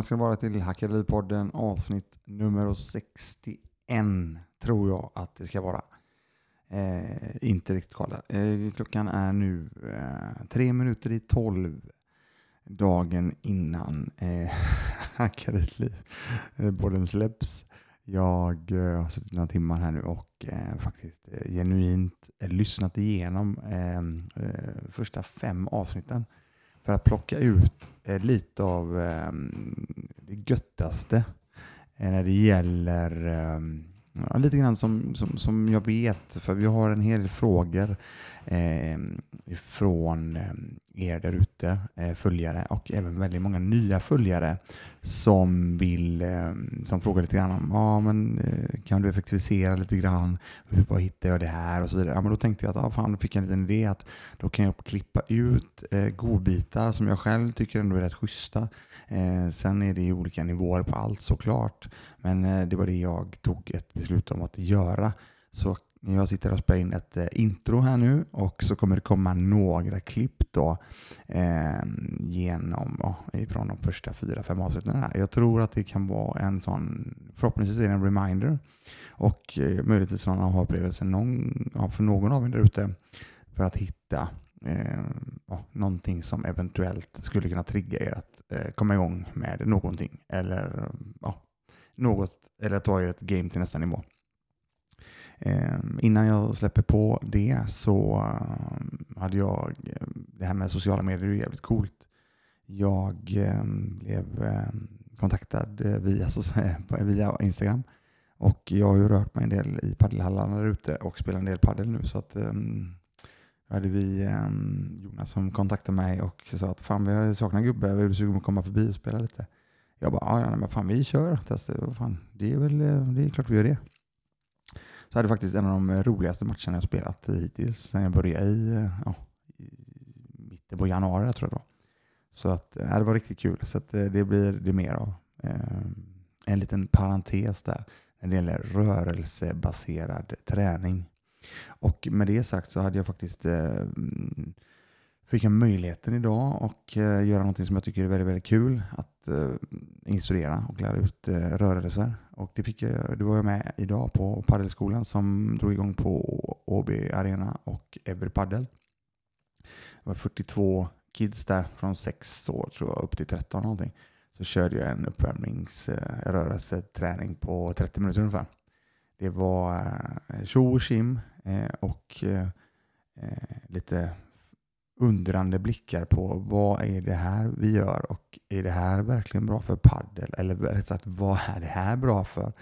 välkomna ska ni vara till Hackeripodden avsnitt nummer 61 tror jag att det ska vara. Eh, inte riktigt kolla. Eh, klockan är nu eh, tre minuter i tolv dagen innan eh, Hackeripodden eh, släpps. Jag eh, har suttit några timmar här nu och eh, faktiskt eh, genuint eh, lyssnat igenom eh, eh, första fem avsnitten för att plocka ut eh, lite av eh, det göttaste eh, när det gäller ehm, ja, lite grann som, som, som jag vet, för vi har en hel del frågor eh, från ehm, er där ute, eh, följare och även väldigt många nya följare som vill eh, som frågar lite grann om ah, men, eh, kan du effektivisera lite grann? Hur var hittar jag det här? och så vidare. Ja, men då tänkte jag att ah, fan, då fick jag en liten idé att då kan jag klippa ut eh, godbitar som jag själv tycker ändå är rätt schyssta. Eh, sen är det olika nivåer på allt såklart, men eh, det var det jag tog ett beslut om att göra. Så jag sitter och spelar in ett eh, intro här nu och så kommer det komma några klipp då eh, genom, oh, från de första fyra, fem avsnitten här. Jag tror att det kan vara en sån, förhoppningsvis är det en reminder och eh, möjligtvis någon aha-upplevelse någon, ja, för någon av er där ute för att hitta eh, oh, någonting som eventuellt skulle kunna trigga er att eh, komma igång med någonting eller oh, något eller ta er ett game till nästa nivå. Ehm, innan jag släpper på det så ehm, hade jag, det här med sociala medier är jävligt coolt. Jag ehm, blev kontaktad eh, via, via Instagram. Och jag har ju rört mig en del i paddelhallarna där ute och spelar en del paddel nu. Så att hade vi Jonas som kontaktade mig och sa att fan vi saknar gubbe, är du sugen på att komma förbi och spela lite? Jag bara, ja men fan vi kör, testa, fan, det är väl, eh, det är klart vi gör det så hade faktiskt en av de roligaste matcherna jag spelat hittills sen jag började i, eh, ja, i mitten på januari tror jag det var. Så att, ja, det var riktigt kul. Så att, eh, det blir det mer av. Eh, en liten parentes där när det gäller rörelsebaserad träning. Och med det sagt så hade jag faktiskt eh, fick jag möjligheten idag att eh, göra någonting som jag tycker är väldigt, väldigt kul. Att eh, instruera och lära ut eh, rörelser. Och det, fick jag, det var jag med idag på paddelskolan som drog igång på Åby Arena och Every Paddle. Det var 42 kids där från 6 år tror jag upp till 13 någonting. Så körde jag en uppvärmningsrörelseträning eh, på 30 minuter ungefär. Det var eh, tjo och kim eh, och lite undrande blickar på vad är det här vi gör och är det här verkligen bra för paddel eller rätt sagt vad är det här bra för?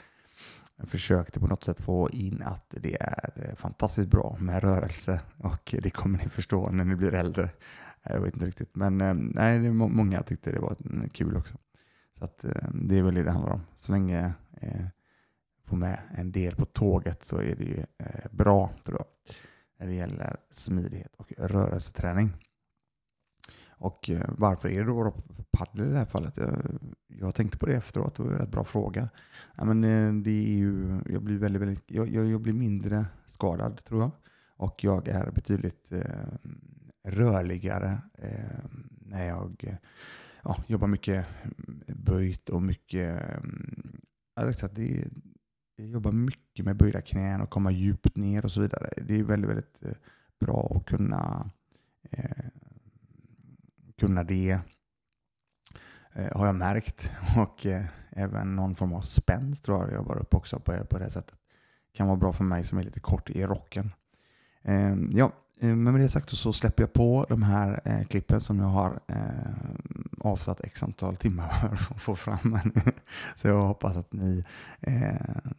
Jag försökte på något sätt få in att det är eh, fantastiskt bra med rörelse och det kommer ni förstå när ni blir äldre. Eh, jag vet inte riktigt, men eh, nej, det många tyckte det var mm, kul också. Så att, det är väl det det handlar om. Så länge eh, får med en del på tåget så är det ju eh, bra tror jag när det gäller smidighet och rörelseträning. Och eh, varför är det då padel i det här fallet? Jag, tänkte på det efteråt, det var en rätt bra fråga. Ja, men eh, det är ju, jag, blir väldigt, väldigt, jag, jag, blir mindre skadad tror jag. Och jag är betydligt eh, rörligare eh, när jag ja, jobbar mycket böjt och mycket... Eh, det, jobba mycket med böjda knän och komma djupt ner och så vidare. Det är väldigt, väldigt eh, bra att kunna, eh, kunna det. Eh, har jag märkt. Och eh, även någon form av spänst tror jag jag var upp också på, på det sättet. Kan vara bra för mig som är lite kort i rocken. Eh, ja, eh, men med det sagt så släpper jag på de här eh, klippen som jag har eh, avsatt x antal timmar för att få fram. så jag hoppas att ni eh,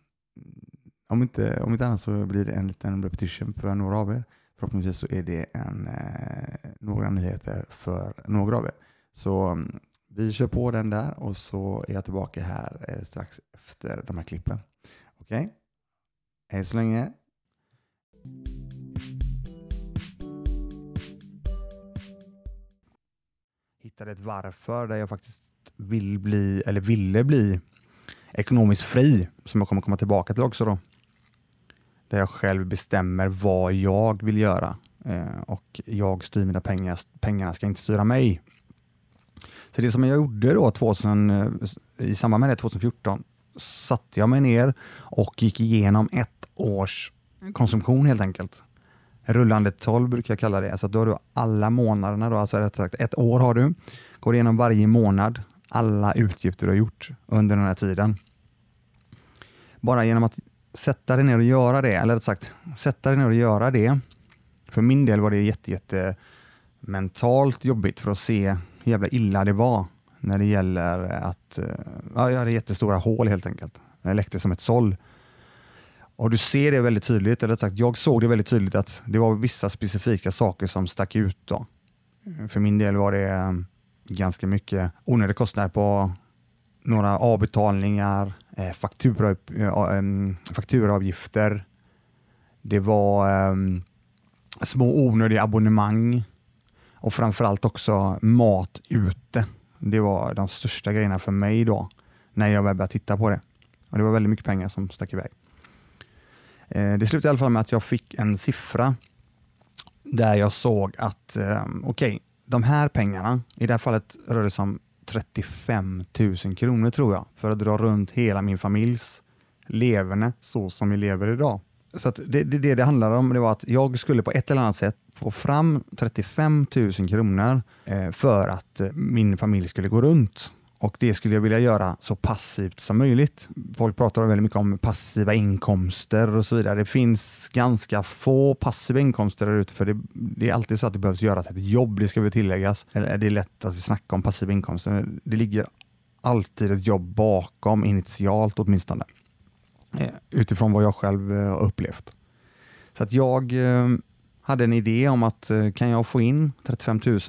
om inte, om inte annat så blir det en liten repetition för några av er. Förhoppningsvis så är det en, eh, några nyheter för några av er. Så mm, vi kör på den där och så är jag tillbaka här eh, strax efter de här klippen. Okej? Okay? Hej så länge. Hittade ett varför där jag faktiskt vill bli, eller ville bli ekonomiskt fri som jag kommer komma tillbaka till också då där jag själv bestämmer vad jag vill göra eh, och jag styr mina pengar. Pengarna ska inte styra mig. Så det som jag gjorde då 2000, eh, i samband med det 2014 satte jag mig ner och gick igenom ett års konsumtion helt enkelt. Rullande 12 brukar jag kalla det. Alltså då har du alla månaderna, då, alltså rätt sagt ett år har du. Går igenom varje månad, alla utgifter du har gjort under den här tiden. Bara genom att sätta dig ner och göra det, eller rätt sagt sätta dig ner och göra det. För min del var det jätte, jätte mentalt jobbigt för att se hur jävla illa det var när det gäller att eh, ja, jag hade jättestora hål helt enkelt. Jag läckte som ett såll. Och du ser det väldigt tydligt, eller sagt, jag såg det väldigt tydligt att det var vissa specifika saker som stack ut. Då. För min del var det eh, ganska mycket onödiga kostnader på några avbetalningar, eh, faktura, eh, fakturaavgifter. Det var eh, små onödiga abonnemang och framförallt också mat ute. Det var de största grejerna för mig då, när jag började titta på det. Och Det var väldigt mycket pengar som stack iväg. Eh, det slutade i alla fall med att jag fick en siffra där jag såg att eh, okej, okay, de här pengarna, i det här fallet rör det sig om 35 000 kronor tror jag, för att dra runt hela min familjs leverne så som vi lever idag. Så det, det, det det handlade om det var att jag skulle på ett eller annat sätt få fram 35 000 kronor eh, för att eh, min familj skulle gå runt. Och Det skulle jag vilja göra så passivt som möjligt. Folk pratar väldigt mycket om passiva inkomster och så vidare. Det finns ganska få passiva inkomster där ute, för det, det, är alltid så att det behövs göras ett jobb, det ska vi tilläggas. Eller det är lätt att vi snackar om passiva inkomster. Det ligger alltid ett jobb bakom, initialt åtminstone. Eh, utifrån vad jag själv eh, har upplevt. Så att jag eh, hade en idé om att kan jag få in 35 000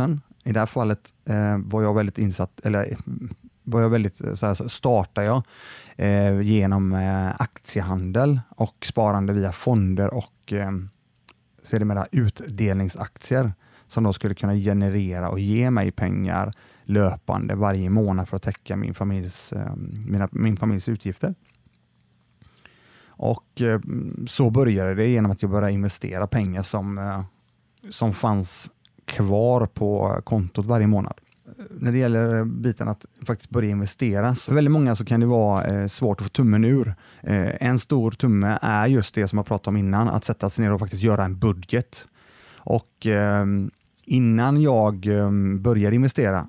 i det här fallet var jag väldigt insatt, eller var jag väldigt, eh, så här, startade jag eh, genom eh, aktiehandel och sparande via fonder och eh, sedermera utdelningsaktier som då skulle kunna generera och ge mig pengar löpande varje månad för att täcka min familjs, eh, mina, min familjs utgifter. Och eh, så började det genom att jag började investera pengar som, eh, som fanns kvar på kontot varje månad. När det gäller biten att faktiskt börja investera, så för väldigt många så kan det vara eh, svårt att få tummen ur. Eh, en stor tumme är just det som jag pratade om innan, att sätta sig ner och faktiskt göra en budget. Och eh, innan jag eh, började investera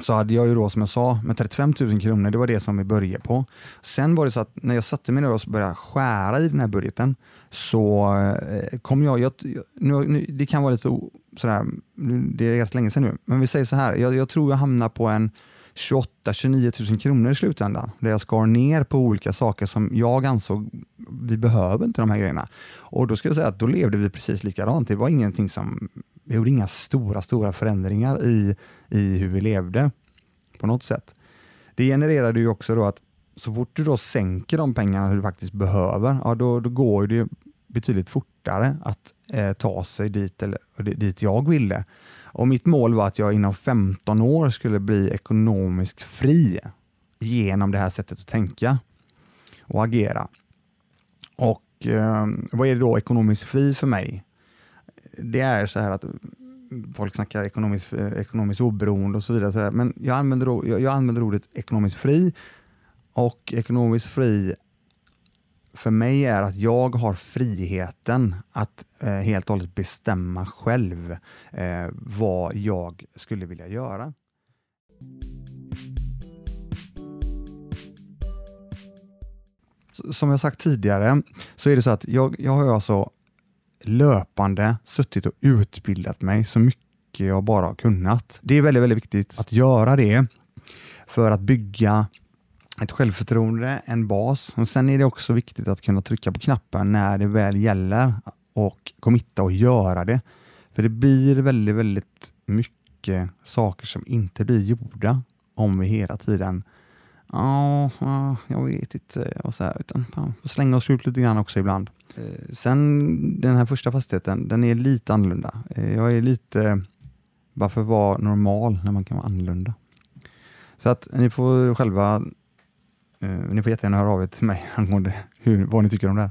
så hade jag ju då som jag sa med 35 000 kronor, det var det som vi började på. Sen var det så att när jag satte mig ner och började skära i den här budgeten så eh, kom jag, jag nu, nu, det kan vara lite sådär, det är rätt länge sedan nu, men vi säger så här, jag, jag tror jag hamnar på en 28-29 000 kronor i slutändan, där jag skar ner på olika saker som jag ansåg, vi behöver inte de här grejerna. Och då ska jag säga att då levde vi precis likadant. Det var ingenting som vi gjorde inga stora, stora förändringar i, i hur vi levde på något sätt. Det genererade ju också då att så fort du då sänker de pengarna du faktiskt behöver, ja, då, då går det betydligt fortare att eh, ta sig dit, eller, dit jag ville. Och Mitt mål var att jag inom 15 år skulle bli ekonomiskt fri genom det här sättet att tänka och agera. Och eh, Vad är det då ekonomiskt fri för mig? det är så här att folk snackar ekonomiskt, eh, ekonomiskt oberoende och så vidare. Så där. Men jag använder, jag, jag använder ordet ekonomiskt fri och ekonomiskt fri för mig är att jag har friheten att eh, helt och hållet bestämma själv eh, vad jag skulle vilja göra. Som jag sagt tidigare så är det så att jag, jag har alltså löpande suttit och utbildat mig så mycket jag bara har kunnat. Det är väldigt, väldigt viktigt att göra det för att bygga ett självförtroende, en bas. Och Sen är det också viktigt att kunna trycka på knappen när det väl gäller och committa och göra det. För det blir väldigt, väldigt mycket saker som inte blir gjorda om vi hela tiden Ja, jag vet inte. Och så här, utan, slänga oss ut lite grann också ibland. Eh, sen den här första fastigheten, den är lite annorlunda. Eh, jag är lite, varför vara normal när man kan vara annorlunda? Så att ni får själva, eh, ni får jättegärna höra av er till mig angående hur, vad ni tycker om det här.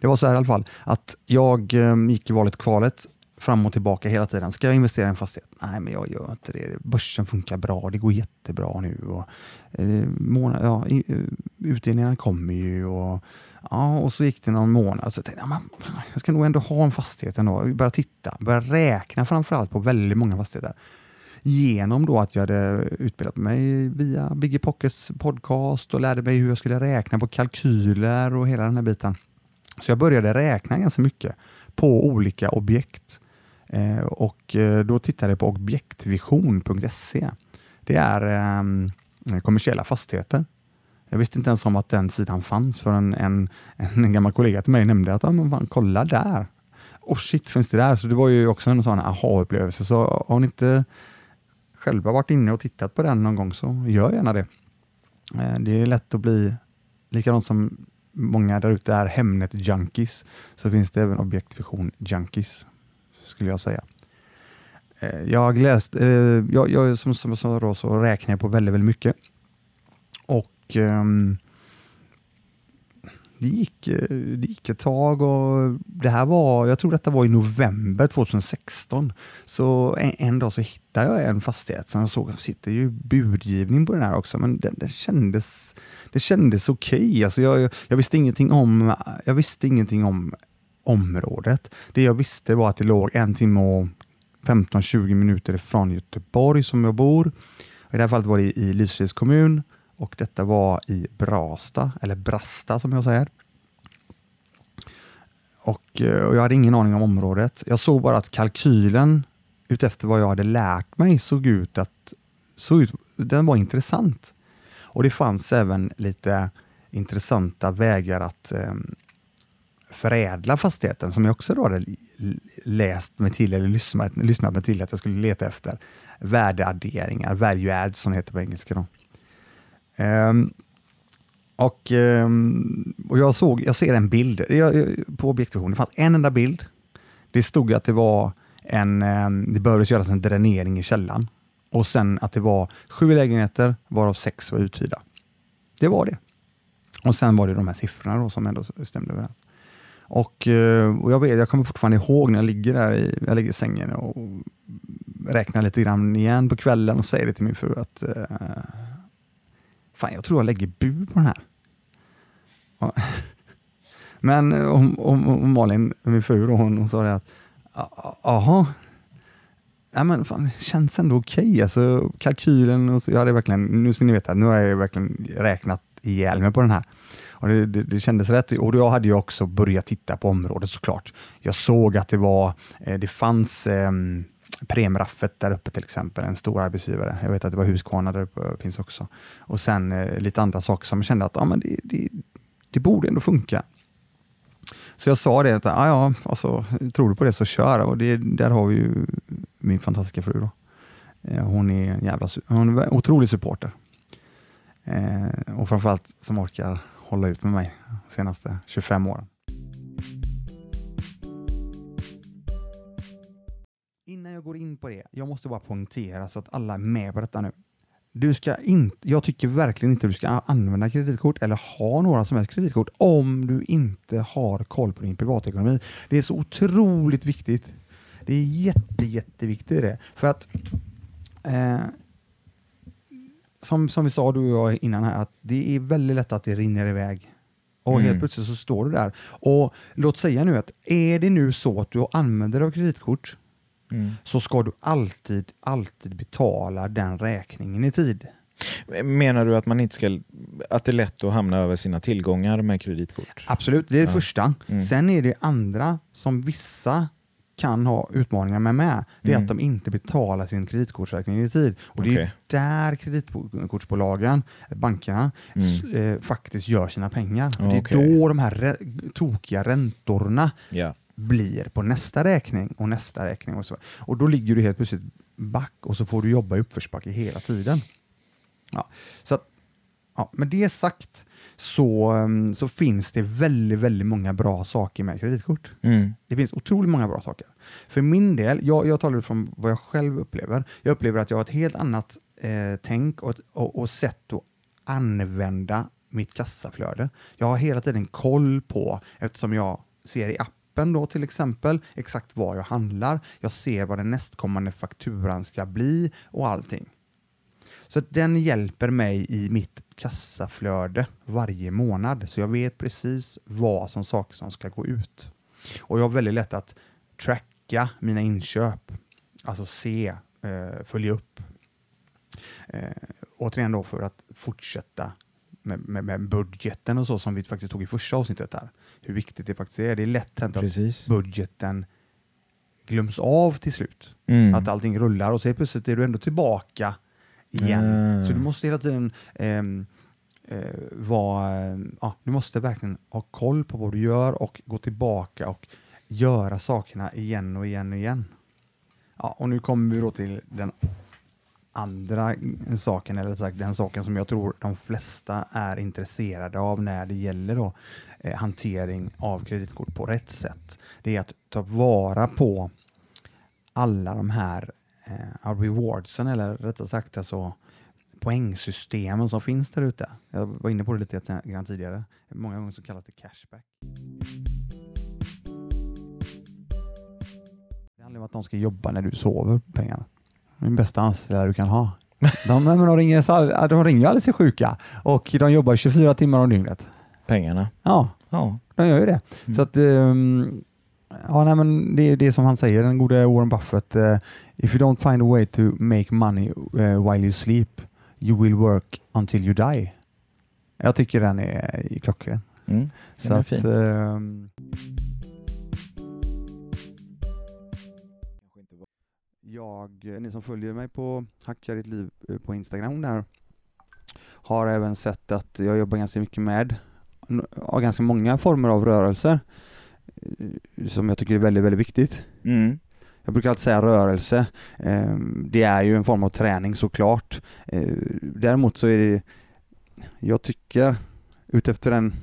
Det var så här i alla fall, att jag ehm, gick i valet kvalet fram och tillbaka hela tiden. Ska jag investera i en fastighet? Nej, men jag gör inte det. Börsen funkar bra, det går jättebra nu. Och, eh, månad, ja, i, eh, utdelningarna kommer ju och, ja, och så gick det någon månad. Så jag tänkte jag, jag ska nog ändå ha en fastighet ändå. Börja titta, börja räkna framförallt på väldigt många fastigheter genom då att jag hade utbildat mig via Biggie Pockets podcast och lärde mig hur jag skulle räkna på kalkyler och hela den här biten. Så jag började räkna ganska mycket på olika objekt. Eh, och eh, då tittade jag på objektvision.se. Det är eh, kommersiella fastigheter. Jag visste inte ens om att den sidan fanns förrän en, en, en gammal kollega till mig nämnde att ah, men fan, kolla där. Och shit, finns det där? Så det var ju också en sån aha-upplevelse. Så har ni inte själva varit inne och tittat på den någon gång så gör gärna det. Eh, det är lätt att bli likadant som många där ute är Hemnet-junkies, så finns det även objektvision-junkies, skulle jag säga. Eh, jag läst, eh, jag, jag, som, som jag sa då, så räknar jag på väldigt, väldigt mycket. Och um, det gick, det gick ett tag och det här var, jag tror detta var i november 2016. Så en, en dag så hittade jag en fastighet som jag såg, det sitter ju budgivning på den här också, men det, det kändes, det kändes okej. Okay. Alltså jag, jag, visste ingenting om, jag visste ingenting om området. Det jag visste var att det låg en timme och 15-20 minuter ifrån Göteborg som jag bor. I det här fallet var det i Lysekils kommun och detta var i Brasta, eller Brasta som jag säger. Och, eh, och jag hade ingen aning om området. Jag såg bara att kalkylen utefter vad jag hade lärt mig såg ut att såg ut, den var intressant. Och det fanns även lite intressanta vägar att eh, förädla fastigheten som jag också då hade läst mig till eller lyssnat, lyssnat mig till att jag skulle leta efter. Värdeadderingar, value add som det heter på engelska. Då. Um, och, um, och jag, såg, jag ser en bild jag, på objektivision. Det fanns en enda bild. Det stod att det var en, um, det behövdes göras en dränering i källan och sen att det var sju lägenheter varav sex var uthyrda. Det var det. Och sen var det de här siffrorna då, som ändå stämde överens. Och, eh, och jag, vet, jag kommer fortfarande ihåg när jag ligger där i, jag ligger i sängen och räknar lite grann igen på kvällen och säger det till min fru att uh, fan, jag tror jag lägger bud på den här. Men eh, om, om, om Malin, min fru, då, hon, hon sa det att jaha, ja, men fan, det känns ändå okej. Okay. Alltså, kalkylen, och så, jag hade verkligen, nu ska ni veta, nu har jag verkligen räknat ihjäl mig på den här. Och det, det, det, kändes rätt. Och jag hade ju också börjat titta på området såklart. Jag såg att det var, eh, det fanns eh, Premraffet där uppe till exempel, en stor arbetsgivare. Jag vet att det var Husqvarna där uppe finns också. Och sen eh, lite andra saker som jag kände att ja, men det, det, det borde ändå funka. Så jag sa det, att ah, ja, alltså, tror du på det så kör. Och det, där har vi ju min fantastiska fru. Då. Eh, hon är en jävla hon är en otrolig supporter. Eh, och framförallt som orkar hålla ut med mig de senaste 25 åren. Innan jag går in på det, jag måste bara poängtera så att alla är med på detta nu. Du ska inte, jag tycker verkligen inte du ska använda kreditkort eller ha några som helst kreditkort om du inte har koll på din privatekonomi. Det är så otroligt viktigt. Det är jätte, jätteviktigt det. För att eh, som, som vi sa du och jag innan här, att det är väldigt lätt att det rinner iväg. Och mm. helt plötsligt så står du där. Och låt säga nu att är det nu så att du använder av kreditkort mm. så ska du alltid, alltid betala den räkningen i tid. Menar du att man inte ska, att det är lätt att hamna över sina tillgångar med kreditkort? Absolut, det är det ja. första. Mm. Sen är det andra som vissa kan ha utmaningar med med, det är mm. att de inte betalar sin kreditkortsräkning i tid. Och okay. Det är där kreditkortsbolagen, bankerna, mm. eh, faktiskt gör sina pengar. Okay. Det är då de här re tokiga räntorna yeah. Blir på nästa räkning och nästa räkning. Och, så. och då ligger du helt plötsligt back och så får du jobba i uppförsbacke hela tiden. Ja. Så att, ja, med det sagt så, mm, så finns det väldigt, väldigt många bra saker med kreditkort. Mm. Det finns otroligt många bra saker. För min del, jag, jag talar från vad jag själv upplever. Jag upplever att jag har ett helt annat eh, tänk och, och, och sätt att använda mitt kassaflöde. Jag har hela tiden koll på, eftersom jag ser i appen appen då till exempel, exakt vad jag handlar. Jag ser vad den nästkommande fakturan ska bli och allting. Så att den hjälper mig i mitt kassaflöde varje månad, så jag vet precis vad som saker som ska gå ut. Och jag har väldigt lätt att tracka mina inköp, alltså se, eh, följa upp. Eh, återigen då för att fortsätta med, med, med budgeten och så som vi faktiskt tog i första avsnittet här. Hur viktigt det faktiskt är. Det är lätt hänt att Precis. budgeten glöms av till slut. Mm. Att allting rullar och så helt plötsligt är du ändå tillbaka igen. Mm. Så du måste hela tiden ehm, eh, vara, eh, du måste verkligen ha koll på vad du gör och gå tillbaka och göra sakerna igen och igen och igen. Ja, och nu kommer vi då till den andra saken, eller rättare sagt den saken som jag tror de flesta är intresserade av när det gäller då, eh, hantering av kreditkort på rätt sätt. Det är att ta vara på alla de här eh, rewardsen, eller rättare sagt alltså poängsystemen som finns där ute. Jag var inne på det lite grann tidigare. Många gånger så kallas det cashback. Det handlar om att de ska jobba när du sover, pengarna. Min bästa anställda du kan ha. De, men de, ringer, så- de ringer ju alldeles sig sjuka och de jobbar 24 timmar om dygnet. Pengarna. Ja, Ja. de gör ju det. Mm. Så att, ehm, ja, nej, men det är det som han säger, den gode Warren Buffett. eh, if you don't find a way to make money eh, while you sleep, you will work until you die. Jag tycker den är klockren. Mm. Så Den är att, fin. ehm, jag, ni som följer mig på Hacka ditt liv eh, på Instagram där har även sett att jag jobbar ganska mycket med ja, ganska många former av rörelser eh, som jag tycker är väldigt, väldigt viktigt. Mm. Jag brukar alltid säga rörelse. Eh, Det är ju en form av träning såklart. Eh, Däremot så är det, jag tycker utefter den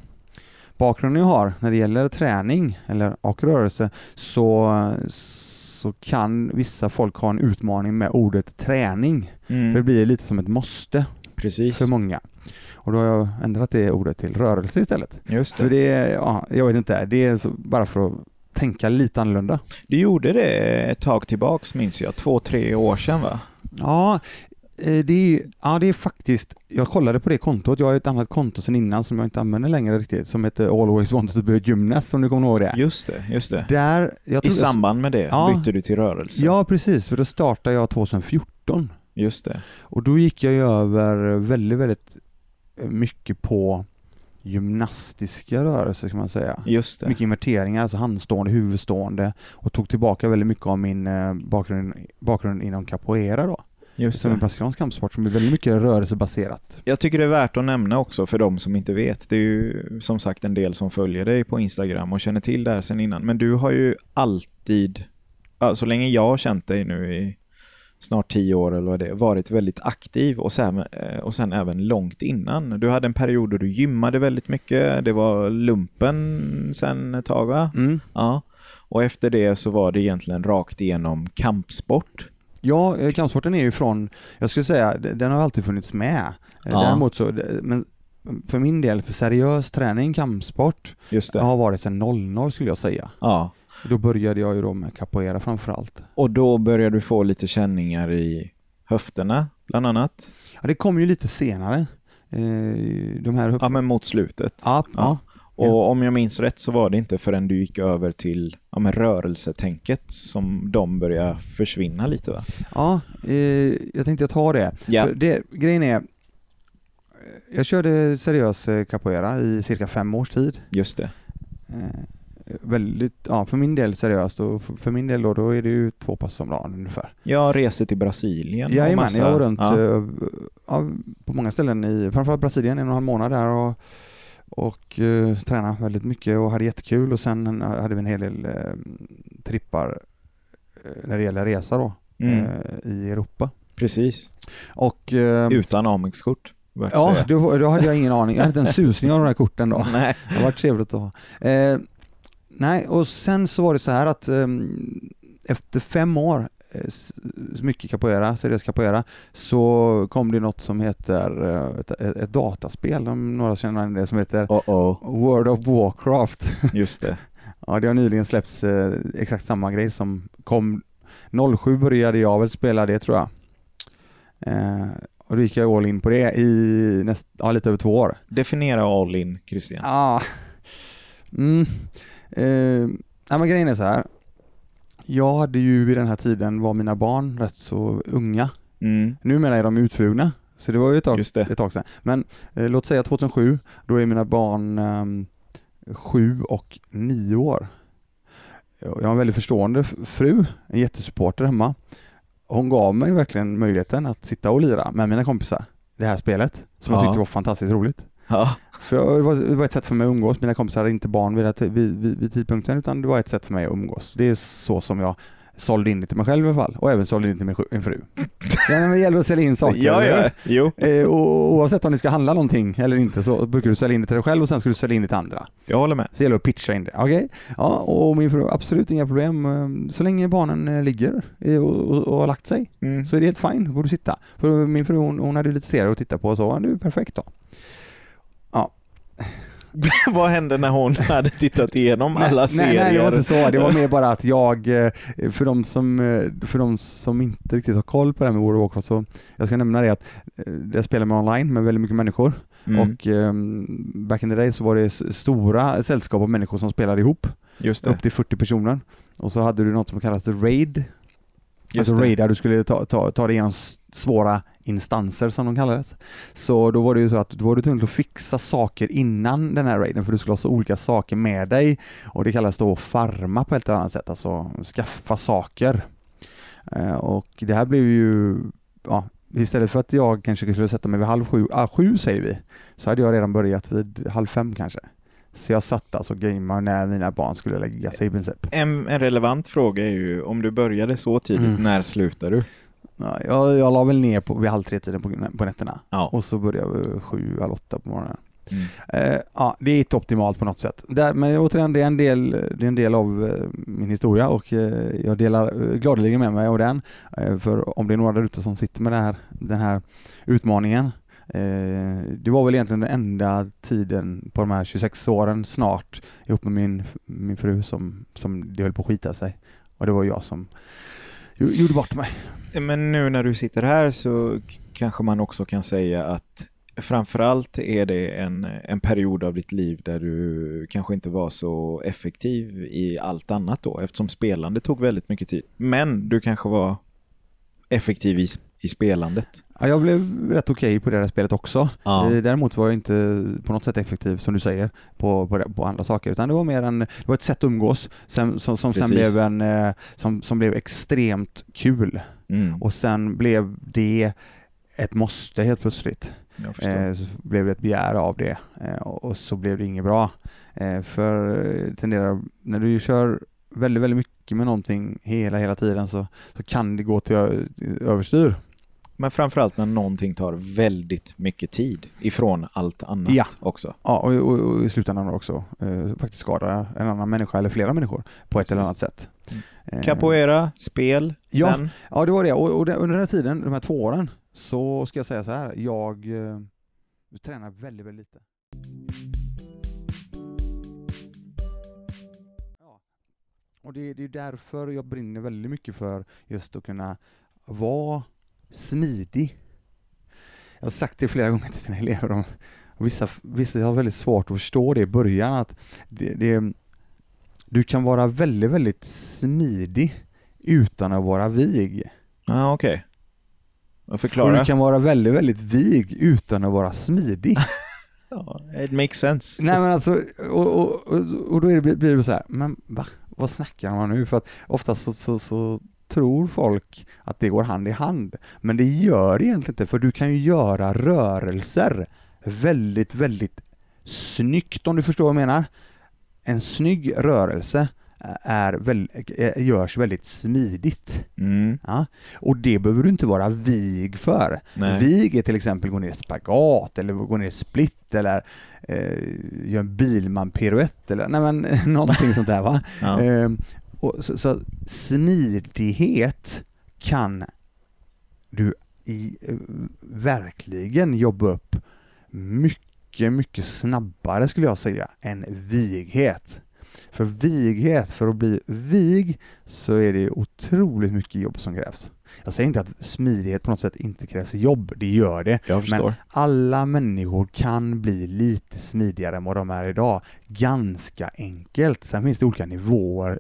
bakgrunden jag har när det gäller träning eller, och rörelse så, så kan vissa folk ha en utmaning med ordet träning. För det Mm. blir lite som ett måste Precis. för många. Och då har jag ändrat det ordet till rörelse istället. Just För det. det är, ja, jag vet inte, det är bara för att tänka lite annorlunda. Du gjorde det ett tag tillbaks minns jag. Två, tre år sedan va? Ja, det är, ja, det är faktiskt, jag kollade på det kontot, jag har ett annat konto sedan innan som jag inte använder längre riktigt, som heter Always Wanted to be a Gymnast, om du kommer ihåg det. Just det, just det. Där, I samband med det Ja. bytte du till rörelse. Ja, precis, för då startade jag 2014 Just det. och då gick jag ju över väldigt, väldigt mycket på gymnastiska rörelser kan man säga. Just det. Mycket inverteringar, alltså handstående, huvudstående och tog tillbaka väldigt mycket av min eh, bakgrund, bakgrund inom capoeira då. Just Som en det. brasiliansk kampsport som är väldigt mycket rörelsebaserat. Jag tycker det är värt att nämna också för de som inte vet. Det är ju som sagt en del som följer dig på Instagram och känner till det här sedan innan. Men du har ju alltid, så länge jag har känt dig nu i snart tio år eller vad det är, varit väldigt aktiv och sen, eh, och sen även långt innan. Du hade en period då du gymmade väldigt mycket. Det var lumpen sen ett tag va? Mm. Ja. Och efter det så var det egentligen rakt igenom kampsport. Ja, eh, kampsporten är ju från, jag skulle säga, den har alltid funnits med. Eh, Ja. Däremot så, men för min del, för seriös träning, kampsport, har varit sedan 00 skulle jag säga. Ja. Då började jag ju då med capoeira framförallt. Och då började du få lite känningar i höfterna, bland annat. Ja, det kom ju lite senare. Eh, de här Ja, men mot slutet. ja, ja. Ja. Och om jag minns rätt så var det inte förrän du gick över till ja, men rörelsetänket som de började försvinna lite va? ja eh, jag tänkte tar det. Ja. Det. Grejen är, eh, jag körde seriös eh, capoeira i cirka fem års tid. Just det. Eh, väldigt, ja för min del seriöst och för, min del då, då är det ju två pass om dagen ungefär. Jag reser till Brasilien. Jajamän, massa- jag var runt Ja. eh, ja, på många ställen i framförallt Brasilien, en och en halv månad där och, och eh, tränade väldigt mycket och hade jättekul och sen hade vi en hel del eh, trippar eh, när det gäller resa då Mm, eh, i Europa. precis. Och eh, Utan Amex-kort. ja, då, då hade jag ingen aning, jag hade inte en susning av de här korten då. Nej. Det varit trevligt att ha. Eh, nej, och sen så var det så här att ehm, efter fem år, mycket capoeira, seriös capoeira, så kom det något som heter eh, ett, ett, dataspel, om några känner igen det, som heter Oh, oh. World of Warcraft. Just det. Ja, det har nyligen släppts eh, exakt samma grej som kom 07 började jag väl spela det tror jag. Eh, och då gick jag all in på det i näst, ja, lite över två år. Definiera all in, Christian. Ja. Mm. Eh, ja, men grejen är så här. Jag hade ju vid den här tiden var mina barn rätt så unga. Mm. Numera är de utflugna, så det var ju ett tag, ett tag sedan. Men eh, låt säga 2007, då är mina barn eh, sju och nio år. Jag har en väldigt förstående fru, en jättesupporter hemma. Hon gav mig verkligen möjligheten att sitta och lira med mina kompisar. Det här spelet, som jag Ja. tyckte var fantastiskt roligt. Ja. För det, var, det var ett sätt för mig att umgås. Mina kompisar hade inte barn vid, det- vid, vid, vid tidpunkten utan det var ett sätt för mig att umgås. Det är så som jag sålde in det till mig själv i alla fall och även sålde in till min, min fru. Det gäller att sälja in saker. ja, ja. Jo, Eh, och oavsett om ni ska handla någonting eller inte så brukar du sälja in det till dig själv och sen ska du sälja in det till andra. jag håller med. Så det gäller att pitcha in det. Okej, ja, och min fru, absolut inga problem. Eh, Så länge barnen eh, ligger eh, och, och, och har lagt sig Mm. så är det helt fine, då får du sitta. För min fru hon, hon hade lite serier att titta på och så, ja, det är perfekt då. Vad hände när hon hade tittat igenom alla nej, serier? Nej, det var inte så. Det var mer bara att jag, eh, för de som, eh, för de som inte riktigt har koll på det här med World of Warcraft så, jag ska nämna det att eh, jag spelar med online med väldigt mycket människor Mm. och ehm, back in the day så var det stora sällskap av människor som spelade ihop, Just det. upp till 40 personer. Och så hade du något som kallas the raid, Just alltså det. raid där du skulle ta, ta, ta dig igenom svåra instanser som de kallades. Så då var det ju så att då var du tvungen att fixa saker innan den här raiden för du skulle ha så olika saker med dig och det kallas då farma på ett eller annat sätt, alltså skaffa saker. Eh, och det här blev ju, ja, istället för att jag kanske skulle sätta mig vid halv sju, ah, sju säger vi, så hade jag redan börjat vid halv fem kanske. Så jag satt alltså och gamade när mina barn skulle lägga sig i princip. En, en relevant fråga är ju, om du började så tidigt, Mm. när slutar du? Ja, jag, jag la väl ner på, vid halv tre-tiden på, på nätterna. Ja. Och så började jag sju, halv åtta på morgonen. Mm. Eh, ja, det är inte optimalt på något sätt. Där, men återigen, det är en del, det är en del av eh, min historia och eh, jag delar eh, gladeligen med mig av den. Eh, för om det är några där ute som sitter med här, den här utmaningen. Eh, det var väl egentligen den enda tiden på de här 26 åren snart ihop med min, min fru som, som det höll på att skita sig. Och det var jag som gjorde bort mig. Men nu när du sitter här så kanske man också kan säga att framförallt är det en, en period av ditt liv där du kanske inte var så effektiv i allt annat då, eftersom spelande tog väldigt mycket tid. Men du kanske var effektiv i, i spelandet. Ja, jag blev rätt okej på det här spelet också. Ja. Eh, Däremot var jag inte på något sätt effektiv, som du säger, på, på, på andra saker, utan det var mer en, det var ett sätt att umgås som, som, som sen blev en, eh, som, som blev extremt kul. Mm, Och sen blev det ett måste helt plötsligt. Eh, så blev det ett begär av det eh, och så blev det inget bra. Eh, för tenderar, när du kör väldigt, väldigt mycket med någonting hela, hela tiden så, så kan det gå till överstyr. Men framförallt när någonting tar väldigt mycket tid ifrån allt annat Ja. också. Ja, och, och, och i slutändan också eh, faktiskt skada en annan människa eller flera människor på ett eller annat sätt. Mm. Eh, Capoeira, spel, Ja. sen? Ja, det var det. Och, och det, under den här tiden, de här två åren, så ska jag säga så här. Jag eh, tränar väldigt, väldigt lite. Och det, det är därför jag brinner väldigt mycket för just att kunna vara smidig. Jag har sagt det flera gånger till mina elever. Om, och vissa, vissa har väldigt svårt att förstå det i början. att det, det, Du kan vara väldigt, väldigt smidig utan att vara vig. Ja, okej. Och Och förklara. du kan vara väldigt, väldigt vig utan att vara smidig. Ja, it makes sense. Nej men alltså, och, och, och, och då är det, blir det så här, men va? Vad snackar man nu? För att oftast så, så, så tror folk att det går hand i hand. Men det gör det egentligen inte, för du kan ju göra rörelser väldigt, väldigt snyggt om du förstår vad jag menar. En snygg rörelse är väl, eh, görs väldigt smidigt. Mm, Ja? Och det behöver du inte vara vig för. nej. Vig är till exempel gå ner i spagat eller gå ner i split eller eh, göra en bilman-piruett eller nej men någonting sånt där va. Ja. Ehm, och så, så smidighet kan du i, eh, verkligen jobba upp mycket, mycket snabbare skulle jag säga än vighet. för vighet, för att bli vig, så är det otroligt mycket jobb som krävs. Jag säger inte att smidighet på något sätt inte krävs jobb, det gör det. Men alla människor kan bli lite smidigare än vad de är idag. Ganska enkelt. Sen finns det olika nivåer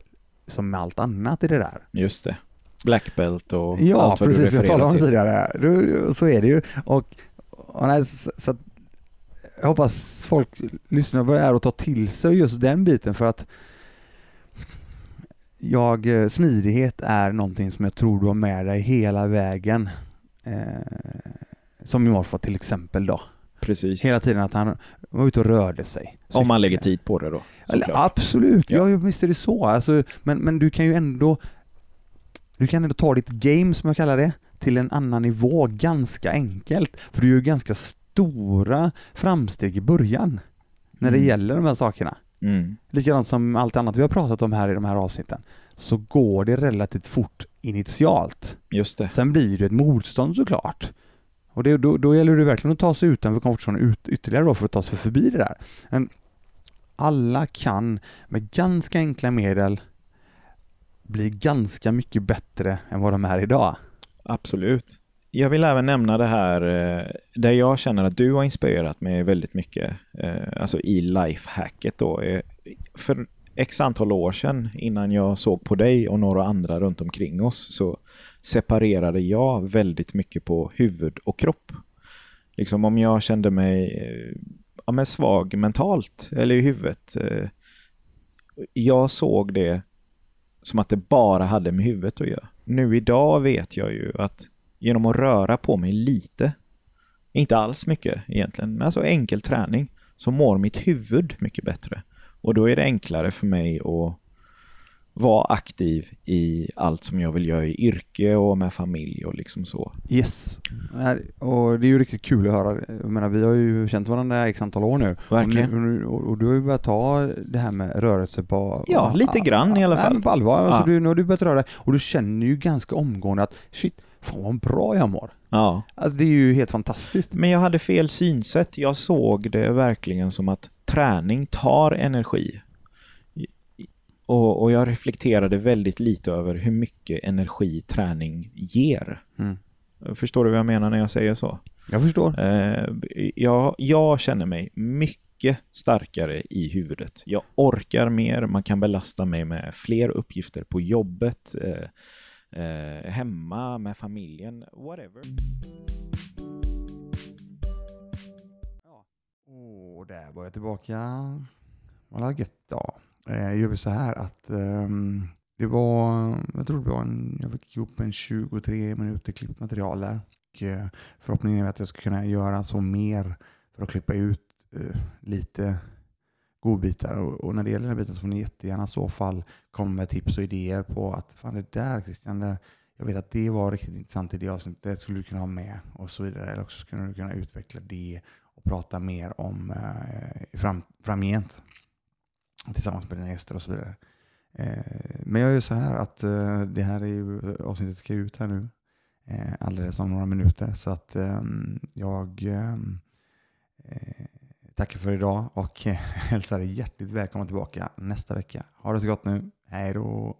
som med allt annat i det där. Just det. Black belt och Ja, allt vad precis. du Jag talade refererar om det till. tidigare. Du- Så är det ju. Och, och nej, så, så att jag hoppas folk lyssnar på det här och tar till sig just den biten för att jag, eh, smidighet är någonting som jag tror du har med dig hela vägen. Eh, som Morfar till exempel då. Precis. Hela tiden att han var ute och rörde sig. Om man lägger tid på det då. Eller, absolut, Ja. ja. visst är det så. Alltså, men, men du kan ju ändå du kan ändå ta ditt game, som jag kallar det, till en annan nivå ganska enkelt. För du gör ju ganska stora framsteg i början när det Mm. gäller de här sakerna. Mm. Likadant som allt annat vi har pratat om här i de här avsnitten, så går det relativt fort initialt. Just det. Sen blir det ett motstånd såklart. Och det, då, då gäller det verkligen att ta sig utanför komfortzonen ut, ytterligare då för att ta sig förbi det där. Men alla kan med ganska enkla medel bli ganska mycket bättre än vad de är idag. Absolut. Jag vill även nämna det här eh, där jag känner att du har inspirerat mig väldigt mycket, eh, alltså i lifehacket då. Eh, för x antal år sedan, innan jag såg på dig och några andra runt omkring oss, så separerade jag väldigt mycket på huvud och kropp. Liksom om jag kände mig eh, ja, men svag mentalt eller i huvudet. eh, Jag såg det som att det bara hade med huvudet att göra. Nu idag vet jag ju att genom att röra på mig lite, inte alls mycket egentligen, alltså enkel träning, så mår mitt huvud mycket bättre. Och då är det enklare för mig att vara aktiv i allt som jag vill göra i yrke och med familj och liksom så. Yes. Nej, Och det är ju riktigt kul att höra. Jag menar, vi har ju känt varandra x antal år nu. Verkligen. Och, nu, och, och du har ju börjat ta det här med rörelse på... Ja, lite grann i alla Nej, fall. men på allvar. Alltså, Ja. du, nu har du börjat röra dig och du känner ju ganska omgående att shit, fan vad bra jag mår. Ja. Alltså, det är ju helt fantastiskt. Men jag hade fel synsätt. Jag såg det verkligen som att träning tar energi. Och, och jag reflekterade väldigt lite över hur mycket energi träning ger. Mm. Förstår du vad jag menar när jag säger så? Jag förstår. Eh, jag, jag känner mig mycket starkare i huvudet. Jag orkar mer, man kan belasta mig med fler uppgifter på jobbet, eh, eh, hemma, med familjen, whatever. Och där var jag tillbaka. Vad var gött då. Eh, gör vi så här att ehm, det var, jag tror det var en, jag fick ihop en 23 minuter klippmaterial där. Och, eh, förhoppningen är att jag ska kunna göra så mer för att klippa ut eh, lite godbitar. Och, och när det gäller den här biten så får ni jättegärna i så fall komma med tips och idéer på att fan det där Christian, det, jag vet att det var riktigt intressant i det avsnittet, det skulle du kunna ha med och så vidare. Eller också skulle du kunna utveckla det prata mer om eh, fram, framgent tillsammans med dina gäster och så vidare. Eh, men jag gör så här att eh, det här är ju, eh, avsnittet ska ut här nu eh, alldeles om några minuter så att eh, jag eh, eh tackar för idag och eh, hälsar dig hjärtligt välkommen tillbaka nästa vecka. Ha det så gott nu. Hej då!